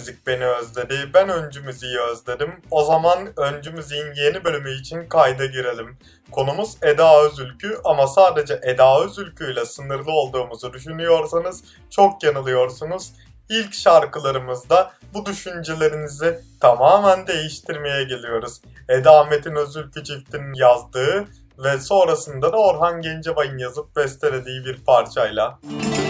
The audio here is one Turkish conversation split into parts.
müzik beni özledi. Ben öncü müziği özledim. O zaman öncü müziğin yeni bölümü için kayda girelim. Konumuz Eda Özülkü ama sadece Eda Özülkü ile sınırlı olduğumuzu düşünüyorsanız çok yanılıyorsunuz. İlk şarkılarımızda bu düşüncelerinizi tamamen değiştirmeye geliyoruz. Eda Metin Özülkü çiftinin yazdığı ve sonrasında da Orhan Gencebay'ın yazıp bestelediği bir parçayla. Müzik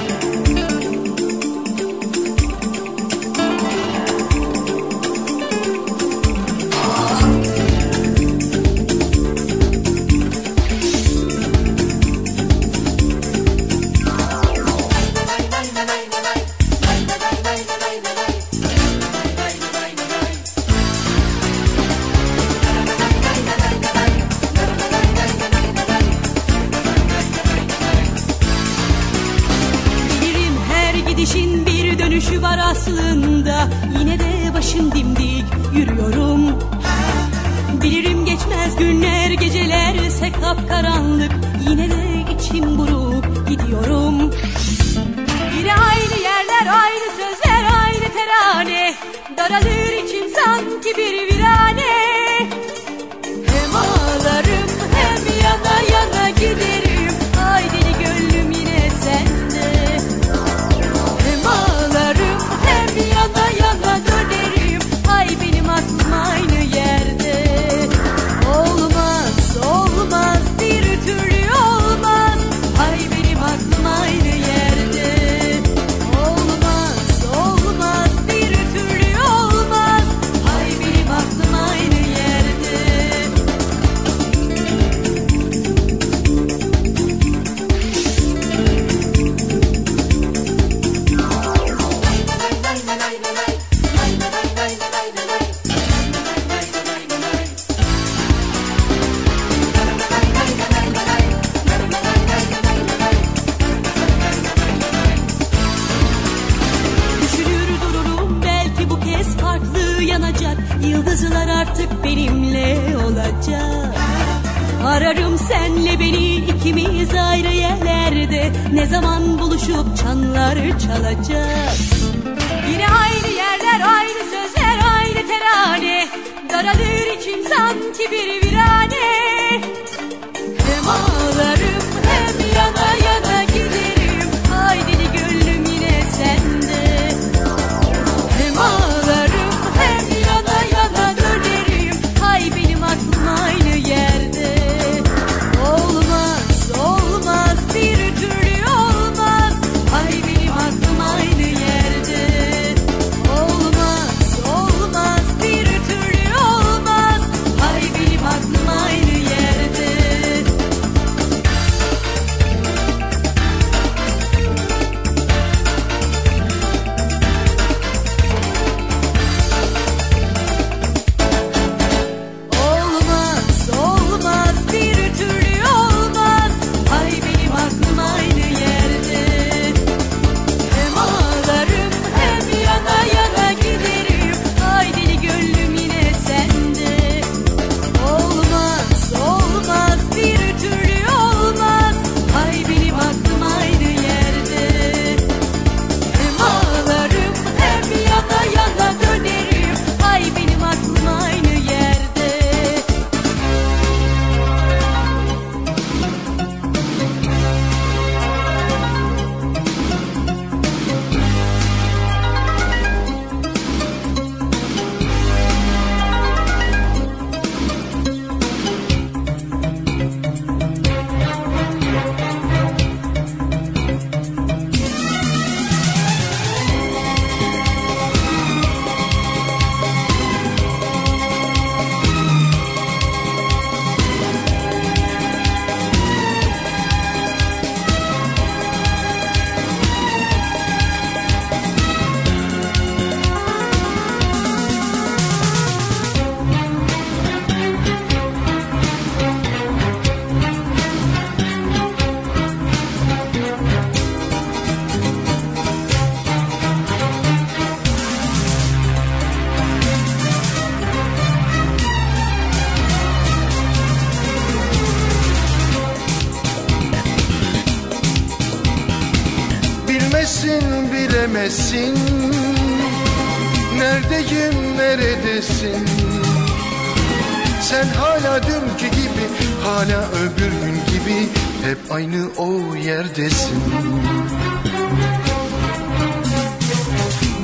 o yerdesin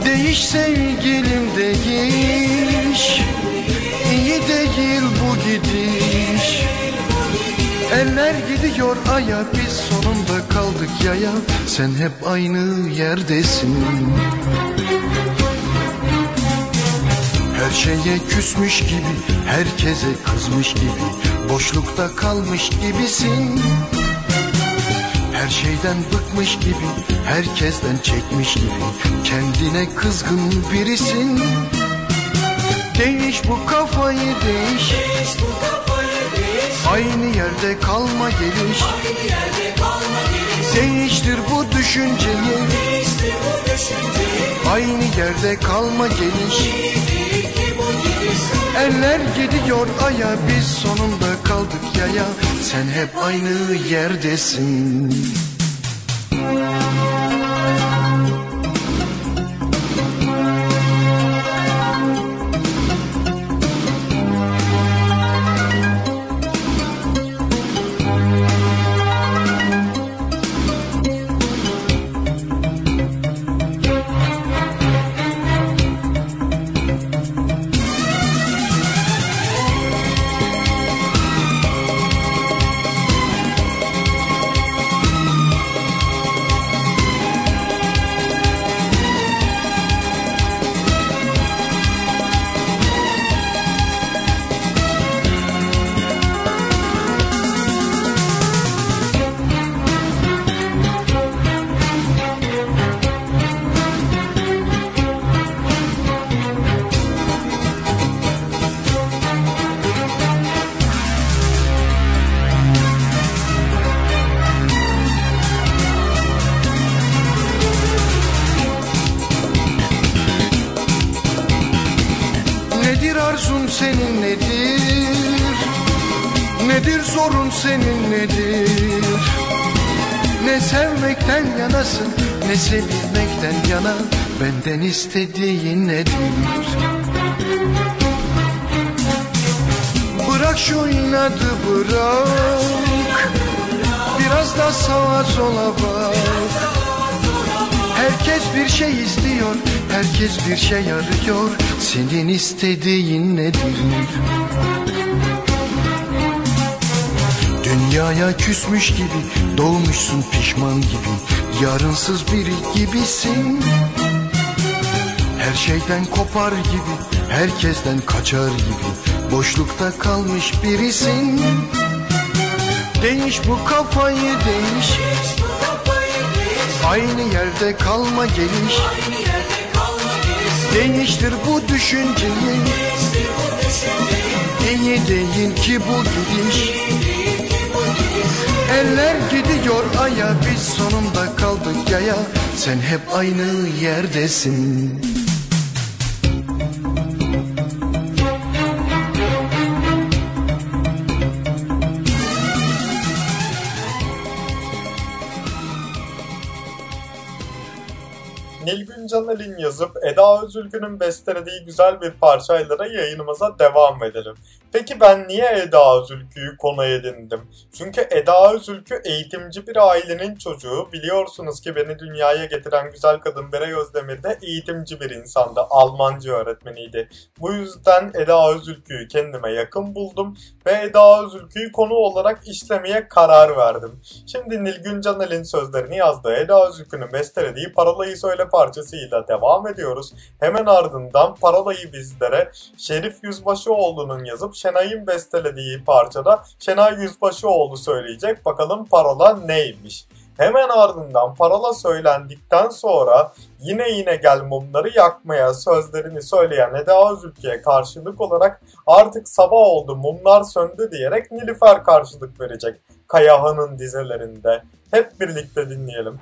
Değiş sevgilim değiş. İyi değil bu gidiş. Eller gidiyor aya biz sonunda kaldık yaya. Sen hep aynı yerdesin. Her şeye küsmüş gibi Herkese kızmış gibi Boşlukta kalmış gibisin her şeyden bıkmış gibi Herkesten çekmiş gibi. Kendine kızgın birisin. Değiş bu kafayı değiş, değiş, bu kafayı değiş. Aynı yerde kalma geliş. Aynı yerde kalma geliş. Değiştir bu düşünceyi. Değiştir bu düşünceyi. Aynı yerde kalma geliş Eller gidiyor aya biz sonunda kaldık yaya. Sen hep aynı yerdesin istediğin nedir? Bırak şu inadı bırak Biraz da sağa sola bak Herkes bir şey istiyor, herkes bir şey arıyor. Senin istediğin nedir? Dünyaya küsmüş gibi, doğmuşsun pişman gibi, yarınsız biri gibisin. Her şeyden kopar gibi, herkesten kaçar gibi, boşlukta kalmış birisin. Değiş bu kafayı değiş. Aynı yerde kalma geliş. Değiştir bu düşünceyi. İyi değil ki bu gidiş. Eller gidiyor aya biz sonunda kaldık yaya. Sen hep aynı yerdesin Caner'in yazıp Eda Özülgün'ün bestelediği güzel bir parçayla yayınımıza devam edelim. Peki ben niye Eda Özülkü'yü konu edindim? Çünkü Eda Özülkü eğitimci bir ailenin çocuğu. Biliyorsunuz ki beni dünyaya getiren güzel kadın Beray Özdemir de eğitimci bir insandı. Almanca öğretmeniydi. Bu yüzden Eda Özülkü'yü kendime yakın buldum ve Eda Özülkü'yü konu olarak işlemeye karar verdim. Şimdi Nilgün Caner'in sözlerini yazdığı Eda Özülkü'nün bestelediği Parolayı Söyle parçasıyla devam ediyoruz. Hemen ardından Parolayı bizlere Şerif Yüzbaşıoğlu'nun yazıp Şenay'ın bestelediği parçada Şenay Yüzbaşıoğlu söyleyecek. Bakalım parola neymiş? Hemen ardından parola söylendikten sonra yine yine gel mumları yakmaya sözlerini söyleyen Eda Özülke'ye karşılık olarak artık sabah oldu mumlar söndü diyerek Nilüfer karşılık verecek Kayahan'ın dizelerinde. Hep birlikte dinleyelim.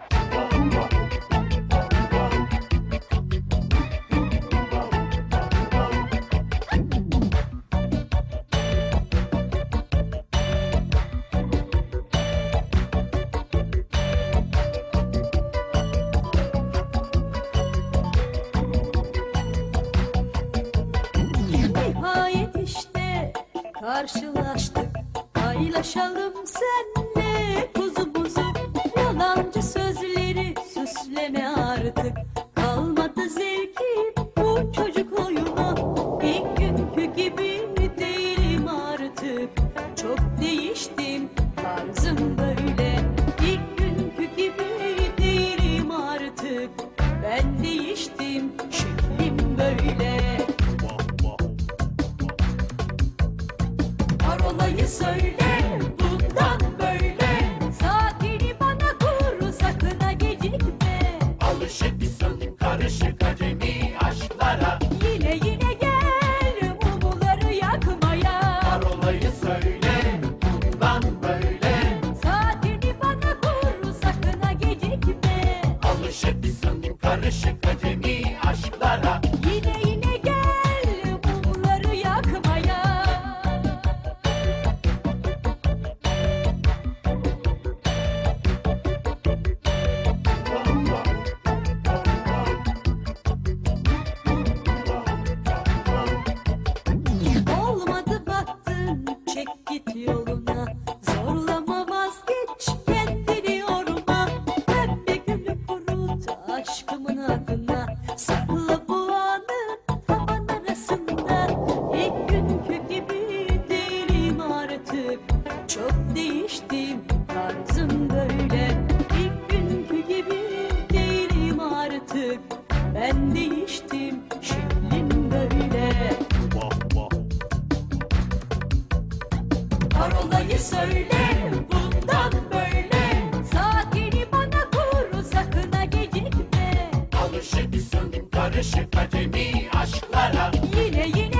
Aşklara Yine yine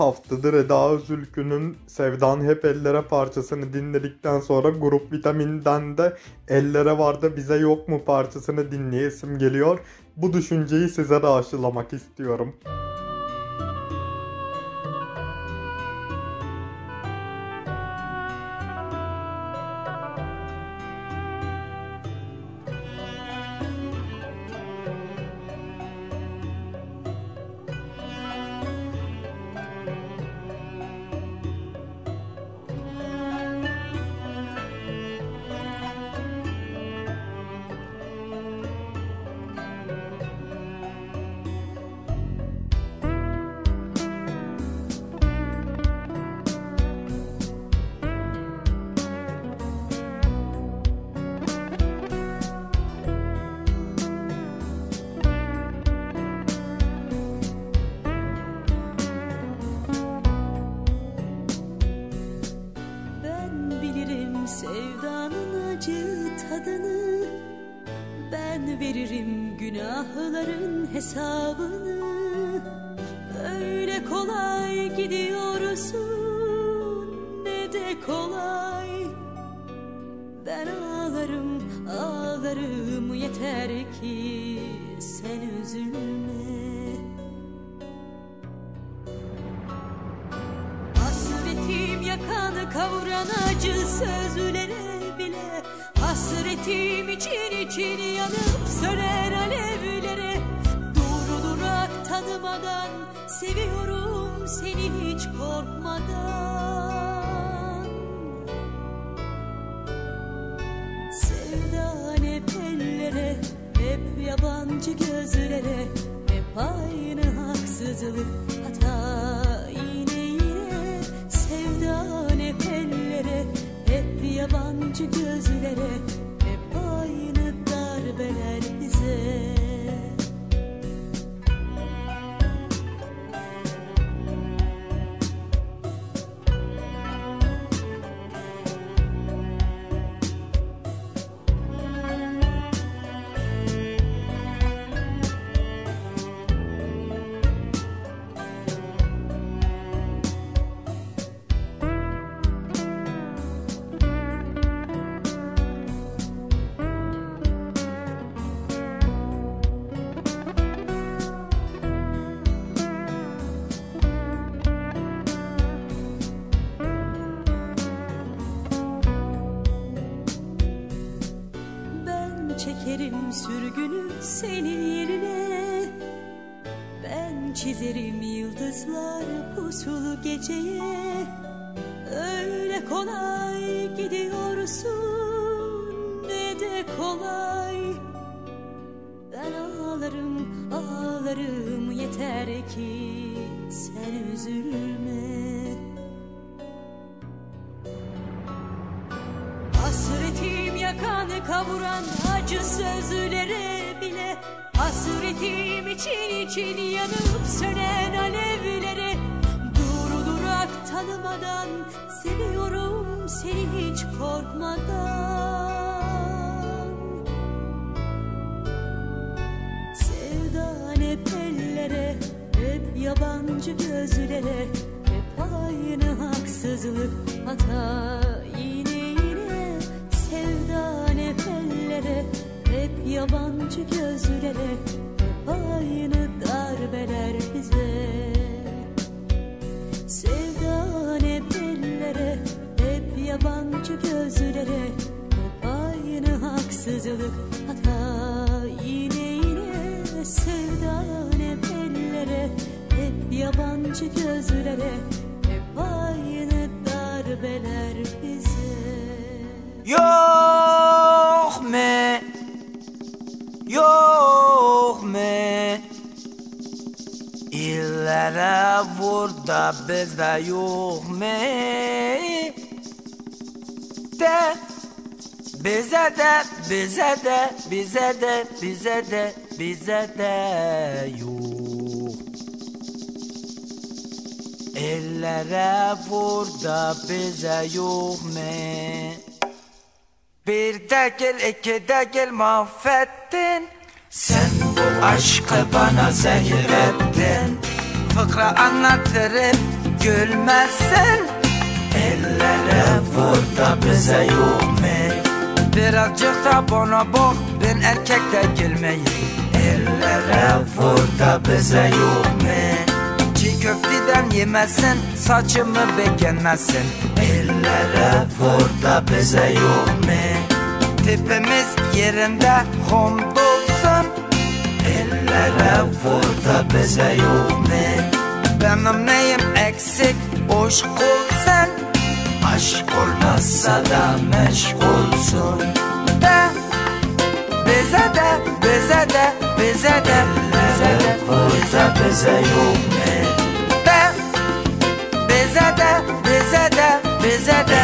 haftadır Eda Özülkü'nün Sevdan Hep Ellere parçasını dinledikten sonra Grup Vitamin'den de Ellere Vardı Bize Yok Mu parçasını dinleyesim geliyor. Bu düşünceyi size de aşılamak istiyorum. Sevdan hep Hep yabancı gözlere Hep aynı haksızlık Hata yine yine. Sevdan hep Hep yabancı gözlere Hep aynı darbeler bize yabancı gözlere Hep aynı haksızlık. Hata yine yine Sevdan hep ellere Hep yabancı gözlere Hep aynı darbeler bize. Yok me Yok me. İllere vur da bizde yok me De bize de bize de bize de bize de bize de yok Ellere vur da bize yok me. Bir değil iki değil mahvettin. Sen bu aşkı bana zehir ettin. Fıkra anlatırım gülmezsen Ellere vur da bize mu? Birazcık da bana bak ben erkek de gülmeyim Ellere vur da bize mu? Çiğ köfteden yemezsen saçımı beğenmezsin Ellere vur da bize yok mu? Tipimiz yerinde hamdolsun Ellere vur da bize mu? Benim neyim eksik aşk olsan Aşk olmazsa da meşgulsun De bize de bize de bize de bize de vur da bize yok mu? De bize de bize de bize de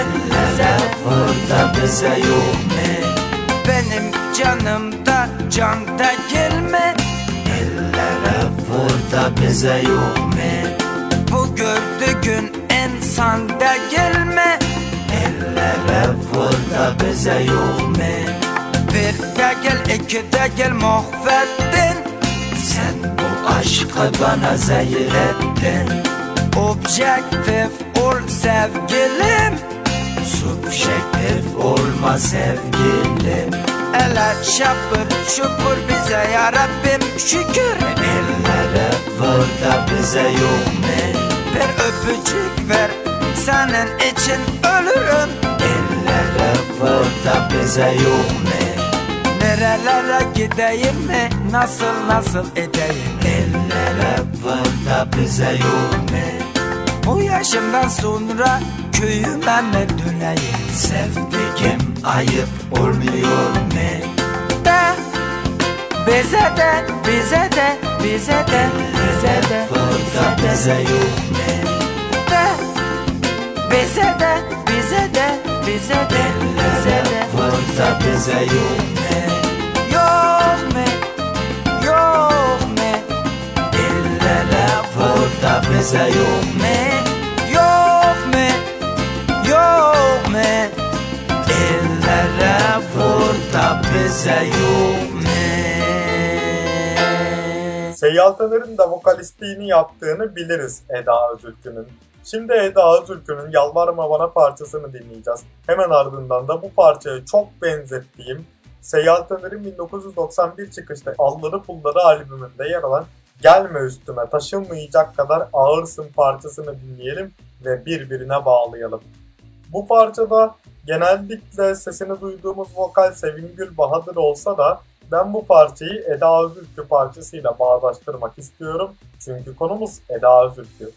vur da bize yok mu? Benim canımda can da gelme Ellere vur da bize yok mu? Bu gördüğün insan da gelme. Ellere vur da bize mu? Bir de gel iki de gel mahvettin. Sen bu aşkı bana zehir ettin. Objektif ol sevgilim. Subjektif olma sevgilim. Ele şapır şupur bize ya Rabbim şükür. Ellere vur da bize yok mu? Bir öpücük ver senin için ölürüm Ellere vur da bize yok mu? Nerelere gideyim mi? Nasıl nasıl edeyim? Ellere vur da bize yok mu? Bu yaşımdan sonra köyüme mi döneyim? Sevdiğim ayıp olmuyor mu? De bize de bize de bize de bize de burada bize yok mu? De bize de bize de bize de bize de burada bize yok mu? Yok mu? Yok mu? Ellere vur da bize yok mu? Yok mu? Yok mu? Ellere vur da bize yok? Seyyal Taner'in de vokalistliğini yaptığını biliriz Eda Özülkü'nün. Şimdi Eda Özülkü'nün Yalvarma Bana parçasını dinleyeceğiz. Hemen ardından da bu parçaya çok benzettiğim Seyyal Taner'in 1991 çıkışta Alları Pulları albümünde yer alan Gelme Üstüme Taşınmayacak Kadar Ağırsın parçasını dinleyelim ve birbirine bağlayalım. Bu parçada genellikle sesini duyduğumuz vokal Sevingül Bahadır olsa da ben bu parçayı Eda Özülkü parçasıyla bağdaştırmak istiyorum. Çünkü konumuz Eda Özülkü.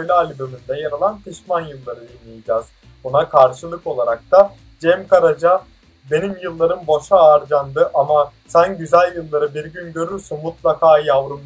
Öyle albümünde yer alan Pişman Yılları dinleyeceğiz. Buna karşılık olarak da Cem Karaca benim yıllarım boşa harcandı ama sen güzel yılları bir gün görürsün mutlaka yavrum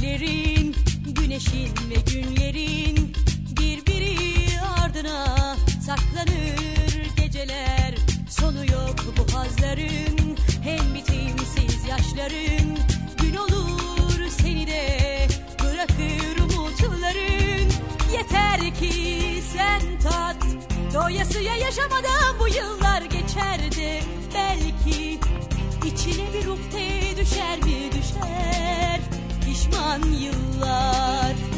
Göklerin, güneşin ve günlerin birbiri ardına saklanır geceler. Sonu yok bu hazların, hem bitimsiz yaşların. Gün olur seni de bırakır umutların. Yeter ki sen tat, doyasıya yaşamadan bu yıllar geçerdi belki. İçine bir ukde düşer mi düşer pişman yıllar.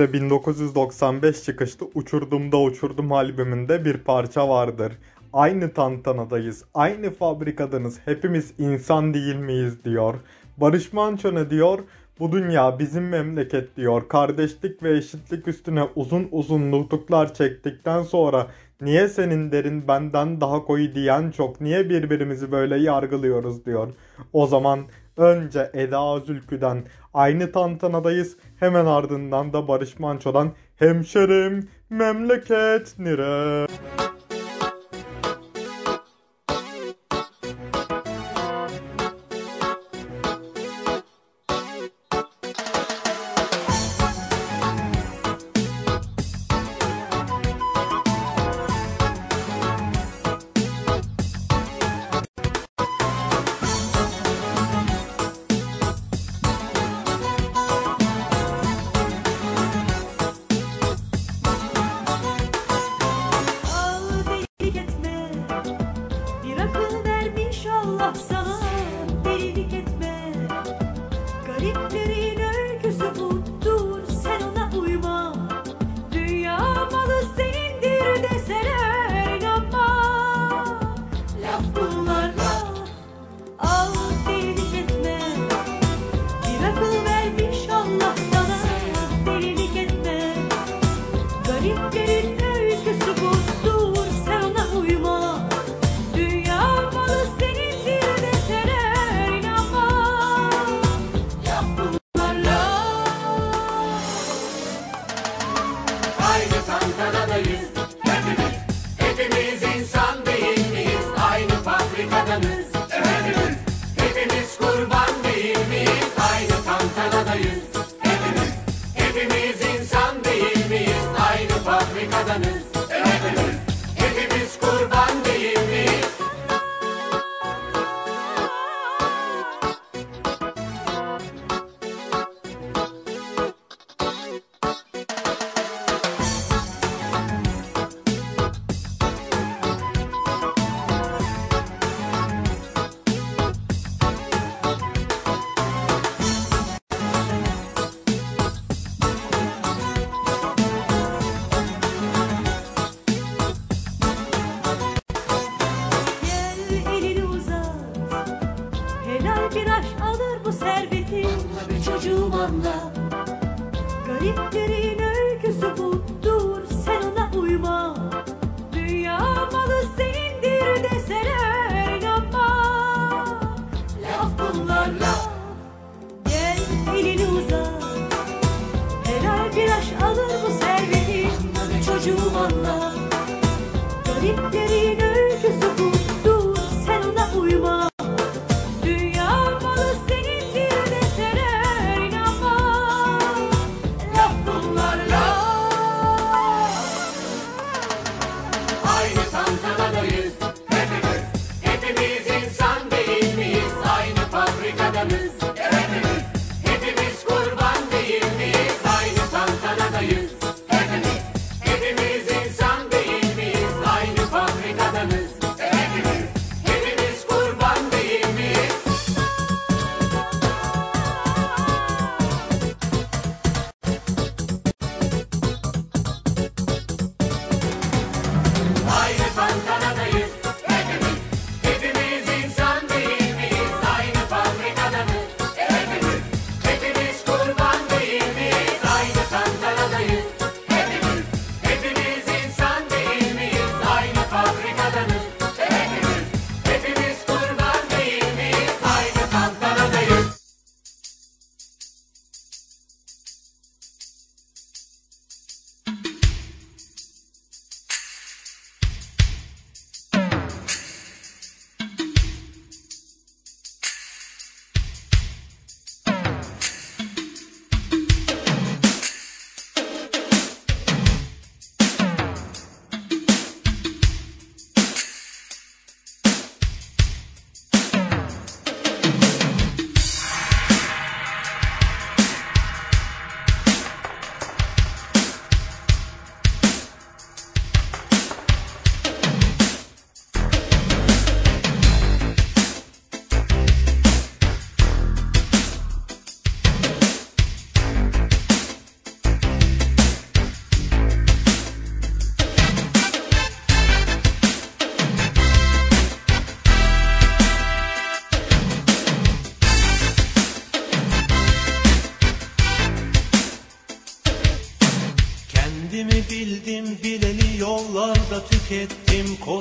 De 1995 çıkışlı Uçurdumda Uçurdum albümünde bir parça vardır. Aynı tantanadayız, aynı fabrikadanız, hepimiz insan değil miyiz diyor. Barış Manço ne diyor? Bu dünya bizim memleket diyor. Kardeşlik ve eşitlik üstüne uzun uzun nutuklar çektikten sonra niye senin derin benden daha koyu diyen çok, niye birbirimizi böyle yargılıyoruz diyor. O zaman önce Eda Özülkü'den aynı tantanadayız hemen ardından da Barış Manço'dan hemşerim memleket nire.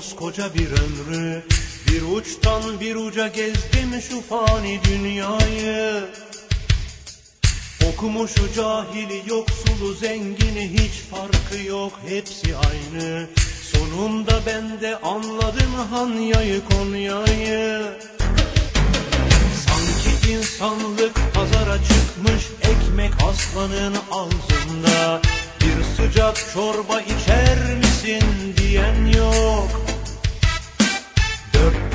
Koskoca bir ömrü Bir uçtan bir uca gezdim şu fani dünyayı. Okumuşu cahili yoksulu zengini hiç farkı yok hepsi aynı. Sonunda ben de anladım Hanya'yı Konya'yı Sanki insanlık pazara çıkmış ekmek aslanın ağzında. Bir sıcak çorba içer misin diyen yok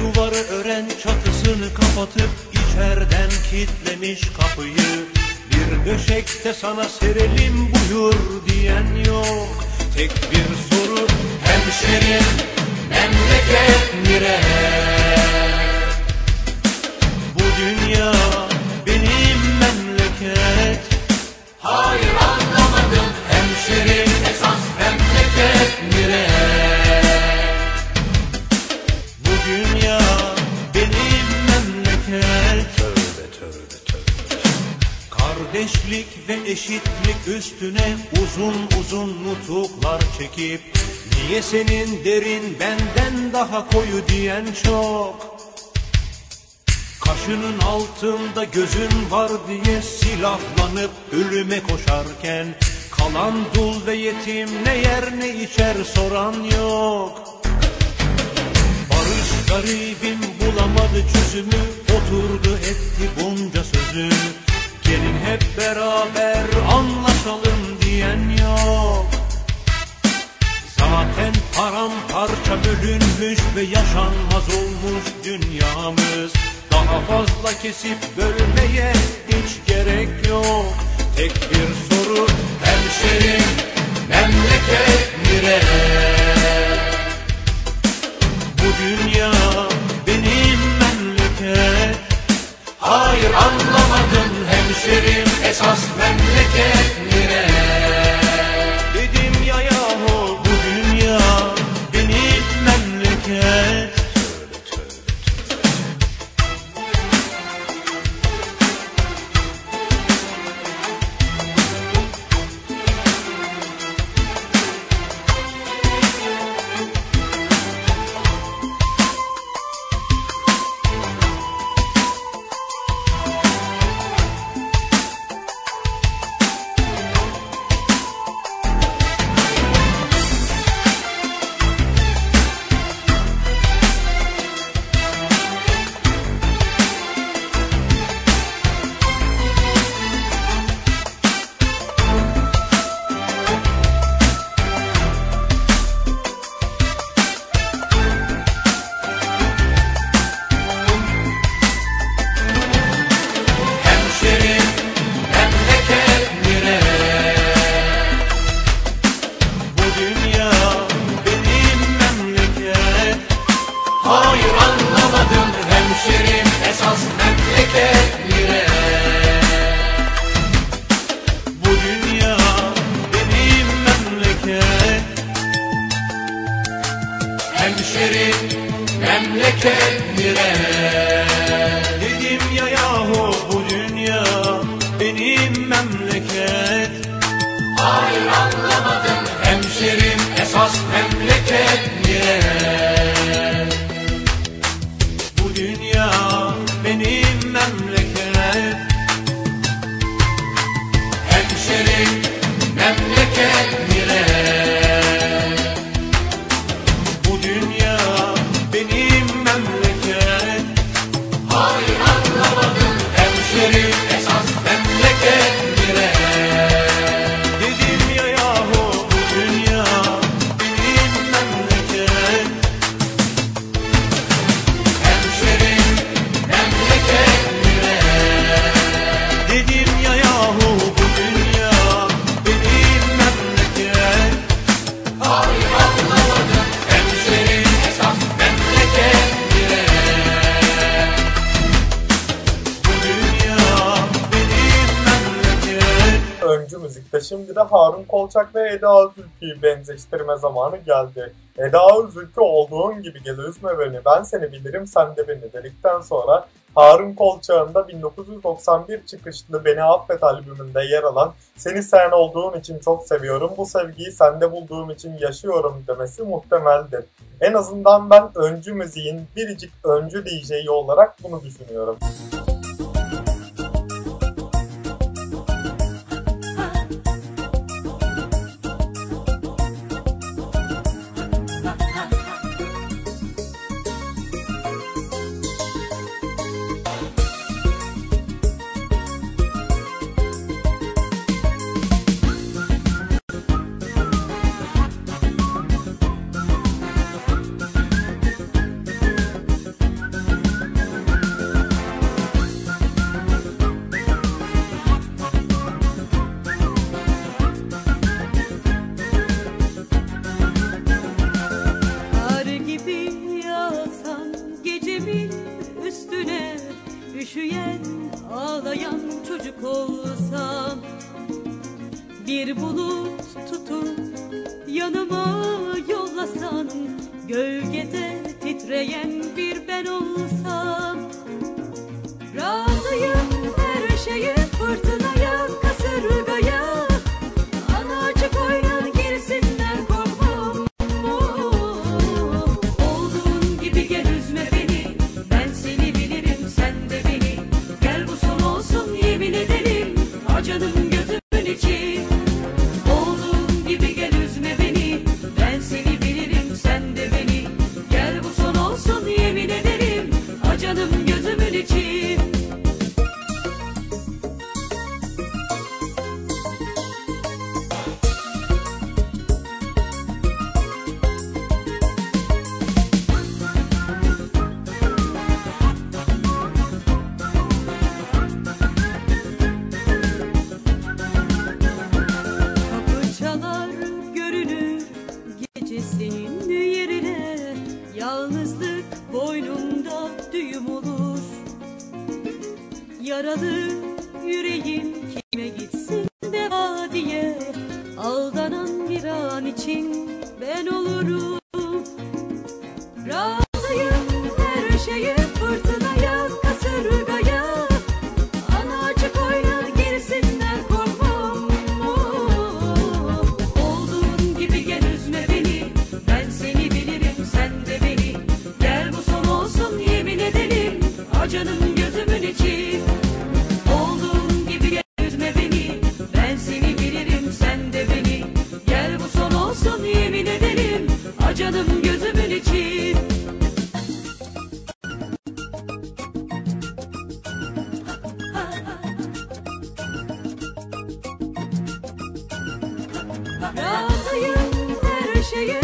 duvarı ören çatısını kapatıp içerden kitlemiş kapıyı. Bir döşekte sana serelim buyur diyen yok. Tek bir soru hemşerim memleket nere? Bu dünya benim memleket. Hayır Kardeşlik ve eşitlik üstüne uzun uzun nutuklar çekip Niye senin derin benden daha koyu? diyen çok. Kaşının altında gözün var diye silahlanıp ölüme koşarken Kalan dul ve yetim ne yer ne içer? soran yok. Barış garibim bulamadı çözümü Oturdu etti bunca sözü Gelin hep beraber anlaşalım diyen yok. Zaten paramparça bölünmüş ve yaşanmaz olmuş dünyamız. Daha fazla kesip bölmeye hiç gerek zamanı geldi. Eda üzüntü olduğun gibi gel üzme beni. Ben seni bilirim sen de beni dedikten sonra Harun Kolçağında 1991 çıkışlı Beni Affet albümünde yer alan Seni sen olduğun için çok seviyorum, bu sevgiyi sende bulduğum için yaşıyorum demesi muhtemeldir. En azından ben öncü müziğin biricik öncü DJ'yi olarak bunu düşünüyorum. Müzik wish you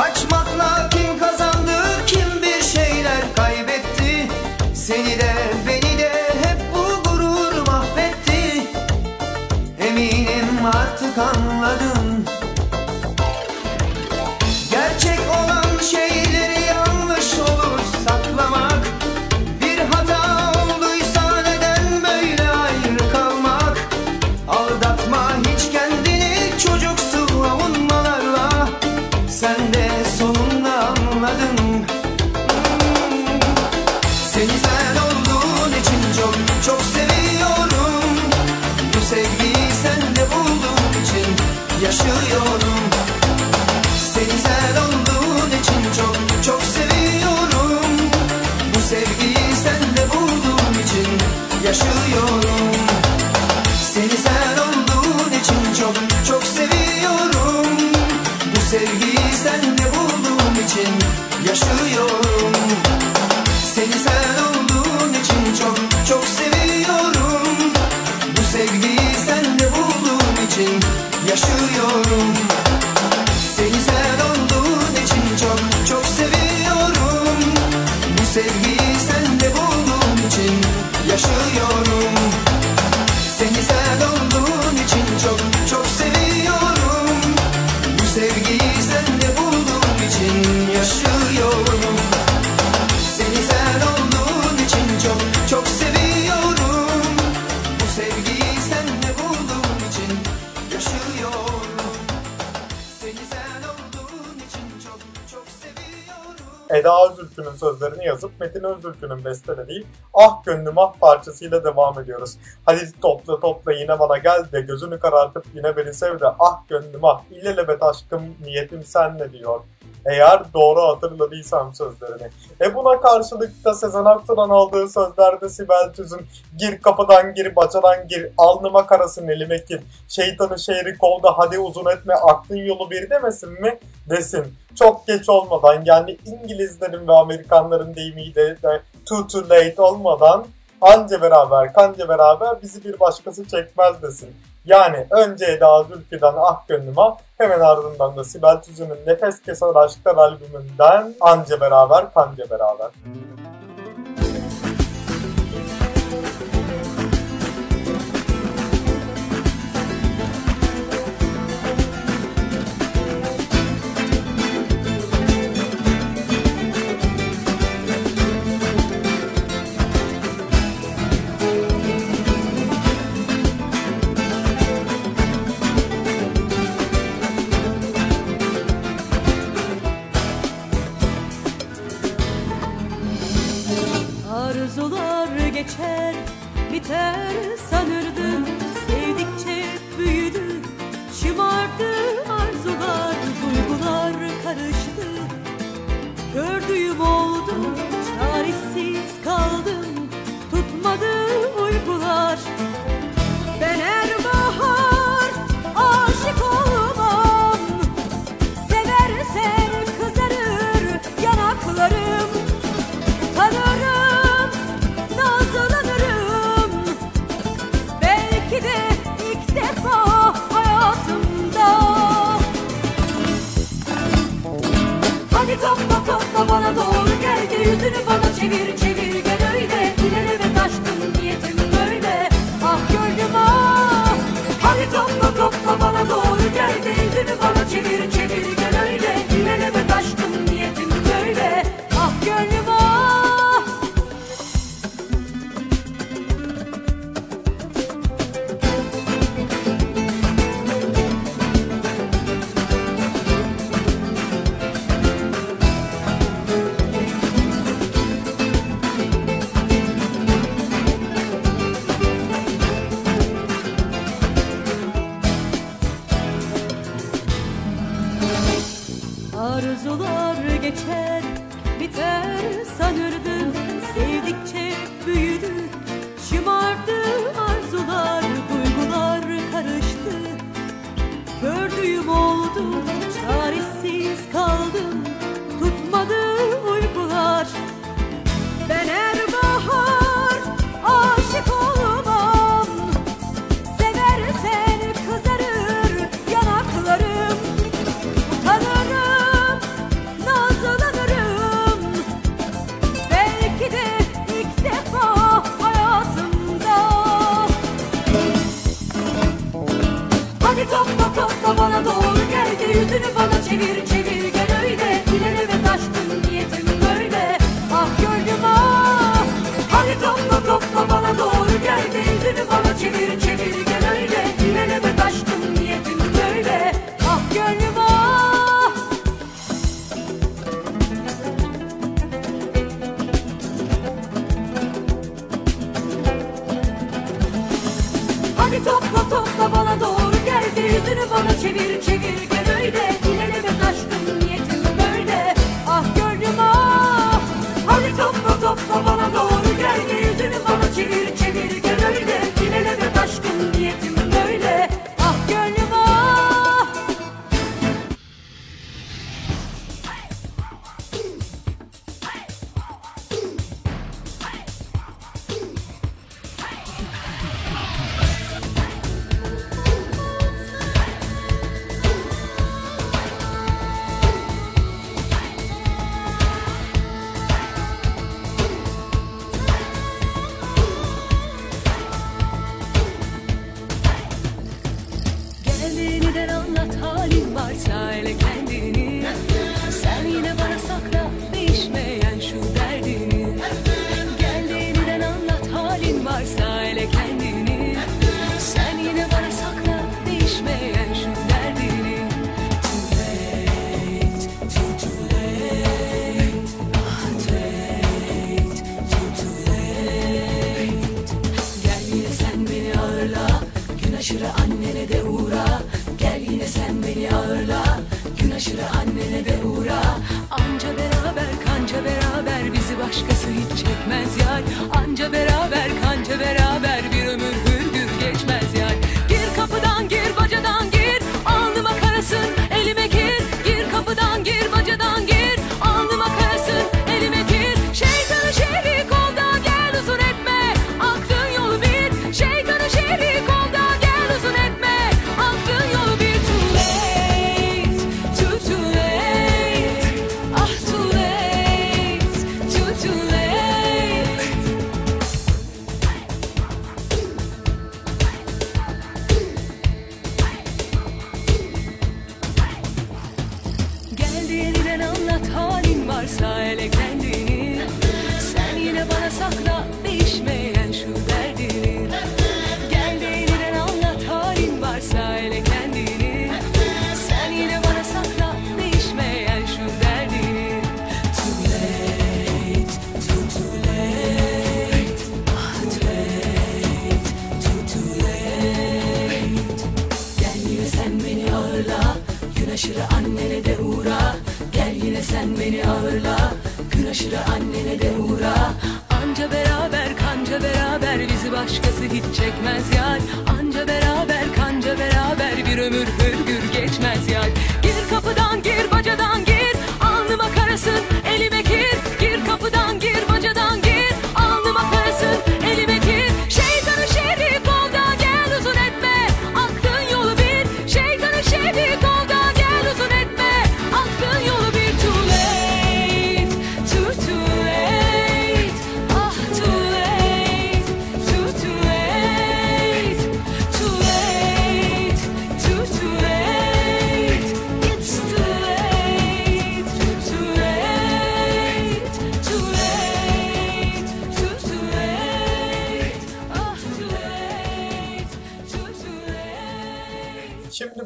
Kaçmak sözlerini yazıp Metin Özülkü'nün bestelediği Ah Gönlüm Ah parçasıyla devam ediyoruz. Hadi topla topla yine bana gel de gözünü karartıp yine beni sev de ah gönlüm ah illelebet aşkım niyetim senle diyor. Eğer doğru hatırladıysam sözlerini. E buna karşılık da Sezen Aksu'dan aldığı sözlerde Sibel Tüz'ün gir kapıdan gir bacadan gir alnıma karasın elime gir şeytanı şehri kovda hadi uzun etme aklın yolu bir demesin mi? Desin. Çok geç olmadan yani İngilizlerin ve Amerikanların deyimiyle de too too late olmadan anca beraber kanca beraber bizi bir başkası çekmez desin. Yani önce Eda Zülfü'den Ah Gönlüma hemen ardından da Sibel Tüzün'ün Nefes Kesen Aşklar albümünden Anca Beraber Kanca Beraber. Müzik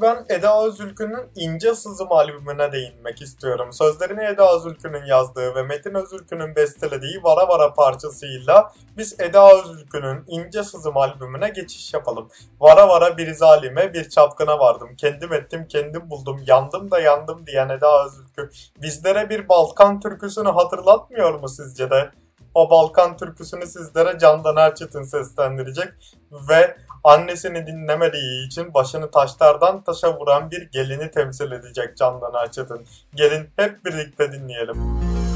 ben Eda Özülkü'nün İnce Sızım albümüne değinmek istiyorum. Sözlerini Eda Özülkü'nün yazdığı ve Metin Özülkü'nün bestelediği Vara Vara parçasıyla biz Eda Özülkü'nün İnce Sızım albümüne geçiş yapalım. Vara vara bir zalime bir çapkına vardım. Kendim ettim kendim buldum yandım da yandım diyen Eda Özülkü bizlere bir Balkan türküsünü hatırlatmıyor mu sizce de? O Balkan türküsünü sizlere Candan Erçetin seslendirecek ve annesini dinlemediği için başını taşlardan taşa vuran bir gelini temsil edecek Candan Erçetin. Gelin hep birlikte dinleyelim. Müzik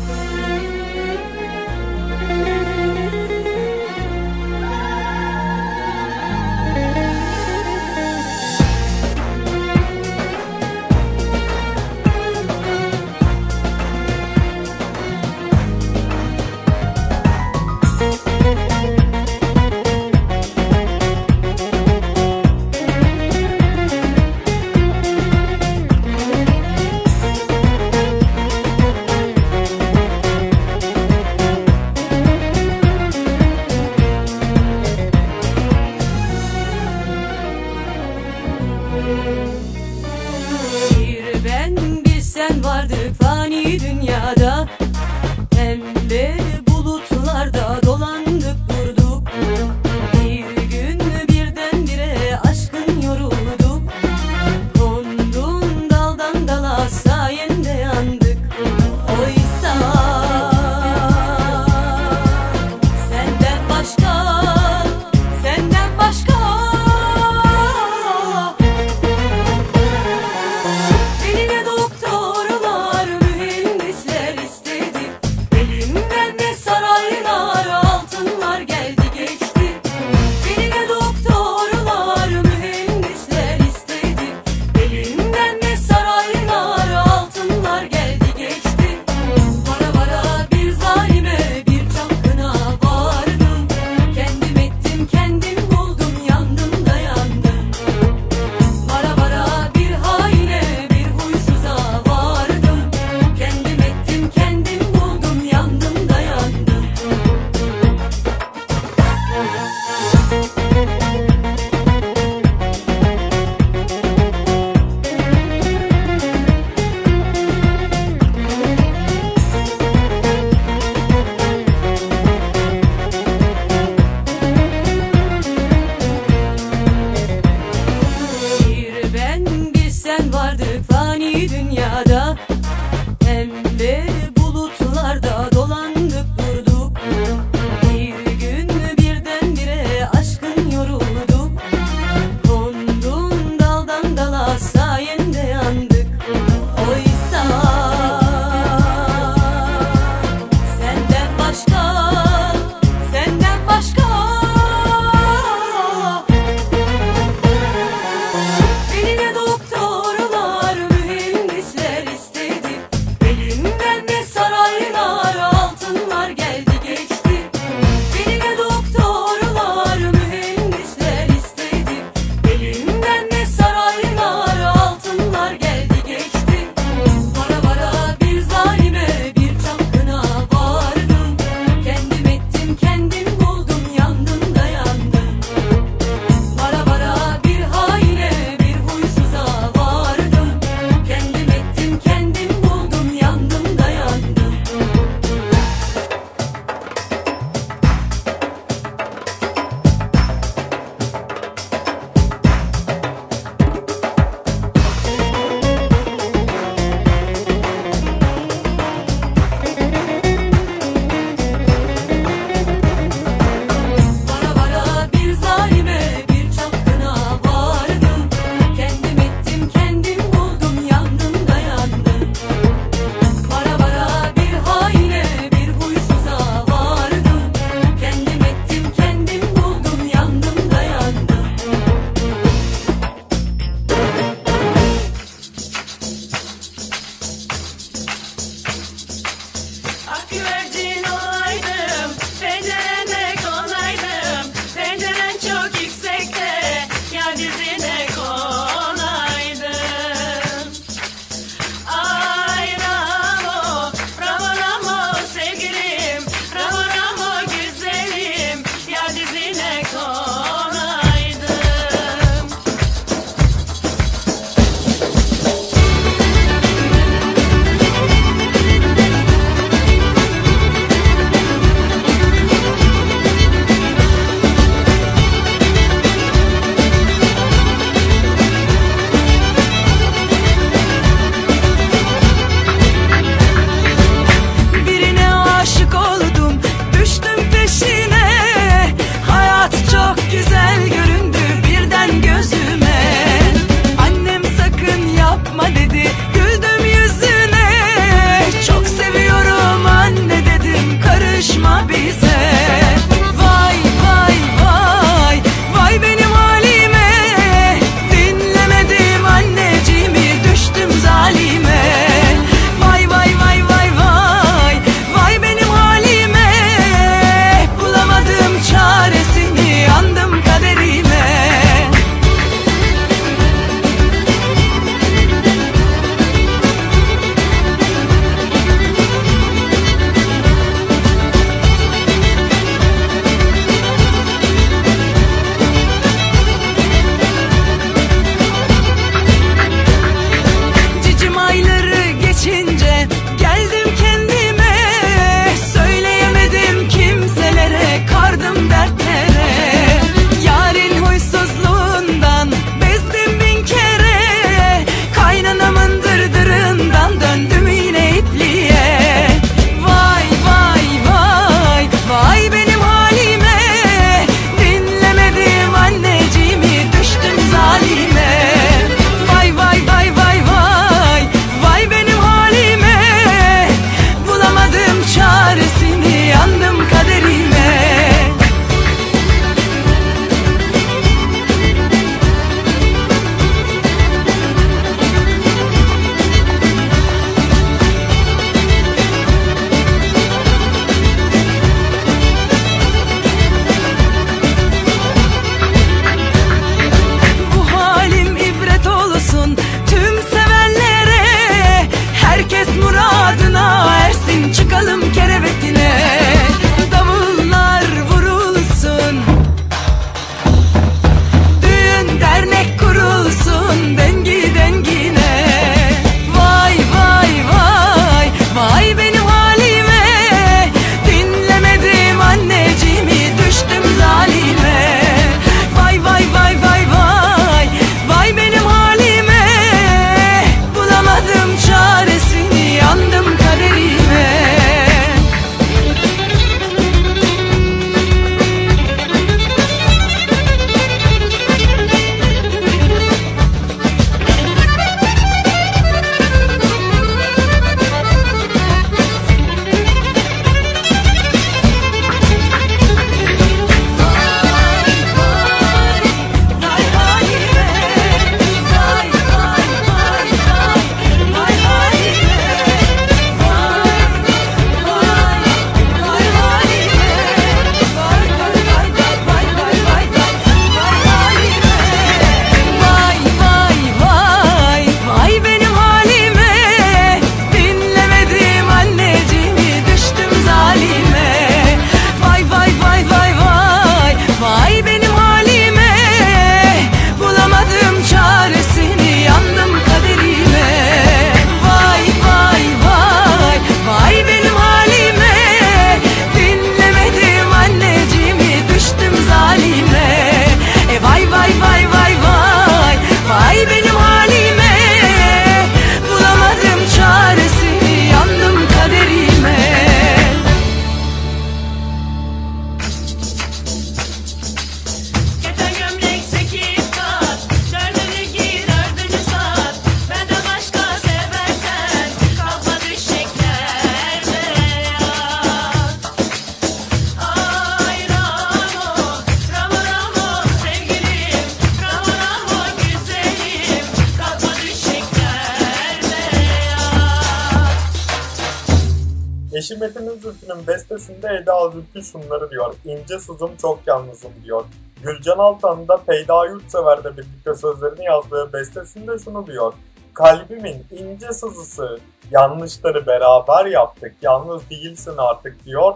Türkçesinde Eda Zülfü şunları diyor. İnce sızım çok yalnızım diyor. Gülcan Altan da Peyda Yurtsever'de birlikte sözlerini yazdığı bestesinde şunu diyor. Kalbimin ince sızısı, yanlışları beraber yaptık, yalnız değilsin artık diyor.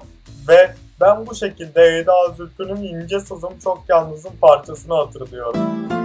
Ve ben bu şekilde Eda Zülfü'nün ince sızım çok yalnızım parçasını hatırlıyorum.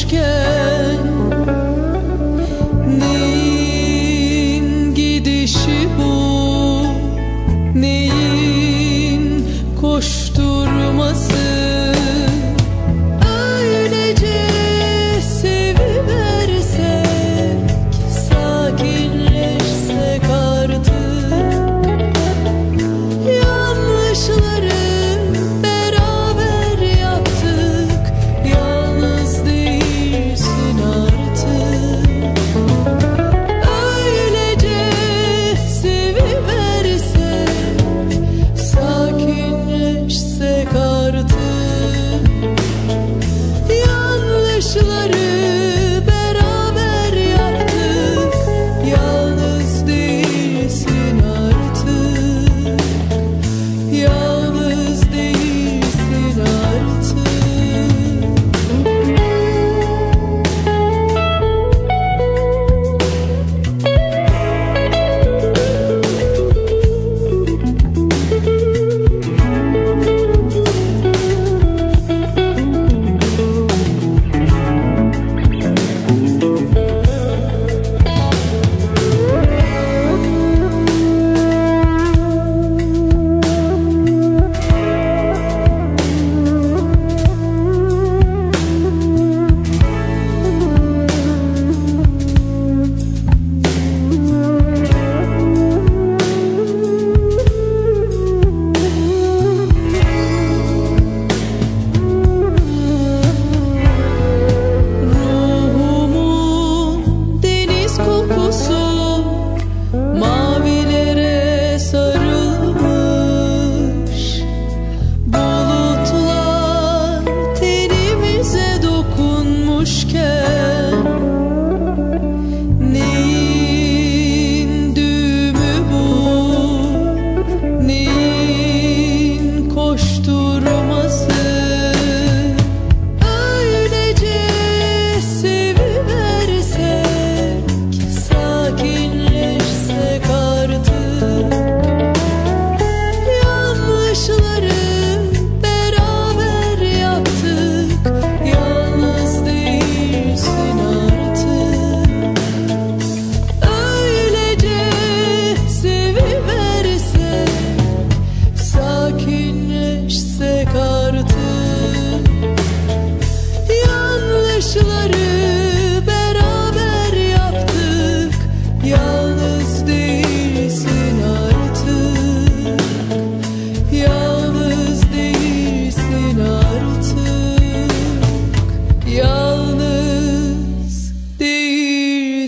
aşkım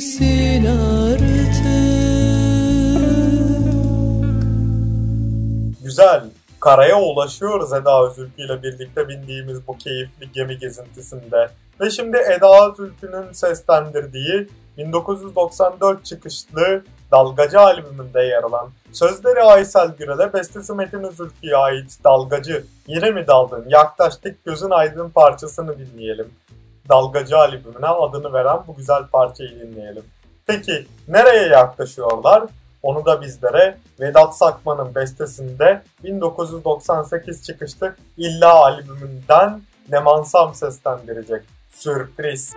değilsin artık Güzel. Karaya ulaşıyoruz Eda Özülkü ile birlikte bindiğimiz bu keyifli gemi gezintisinde. Ve şimdi Eda Özülkü'nün seslendirdiği 1994 çıkışlı Dalgacı albümünde yer alan sözleri Aysel Gürel'e bestesi Metin Özülkü'ye ait Dalgacı Yine mi daldın yaklaştık gözün aydın parçasını dinleyelim. Dalgacı albümüne adını veren bu güzel parçayı dinleyelim. Peki nereye yaklaşıyorlar? Onu da bizlere Vedat Sakman'ın bestesinde 1998 çıkışlı İlla albümünden Nemansam seslendirecek. Sürpriz.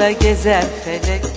Yolunda gezer felek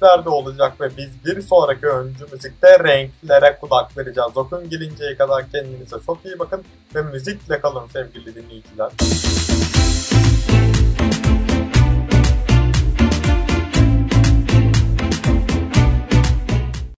müzikler de olacak ve biz bir sonraki öncü müzikte renklere kulak vereceğiz. Okun gelinceye kadar kendinize çok iyi bakın ve müzikle kalın sevgili dinleyiciler.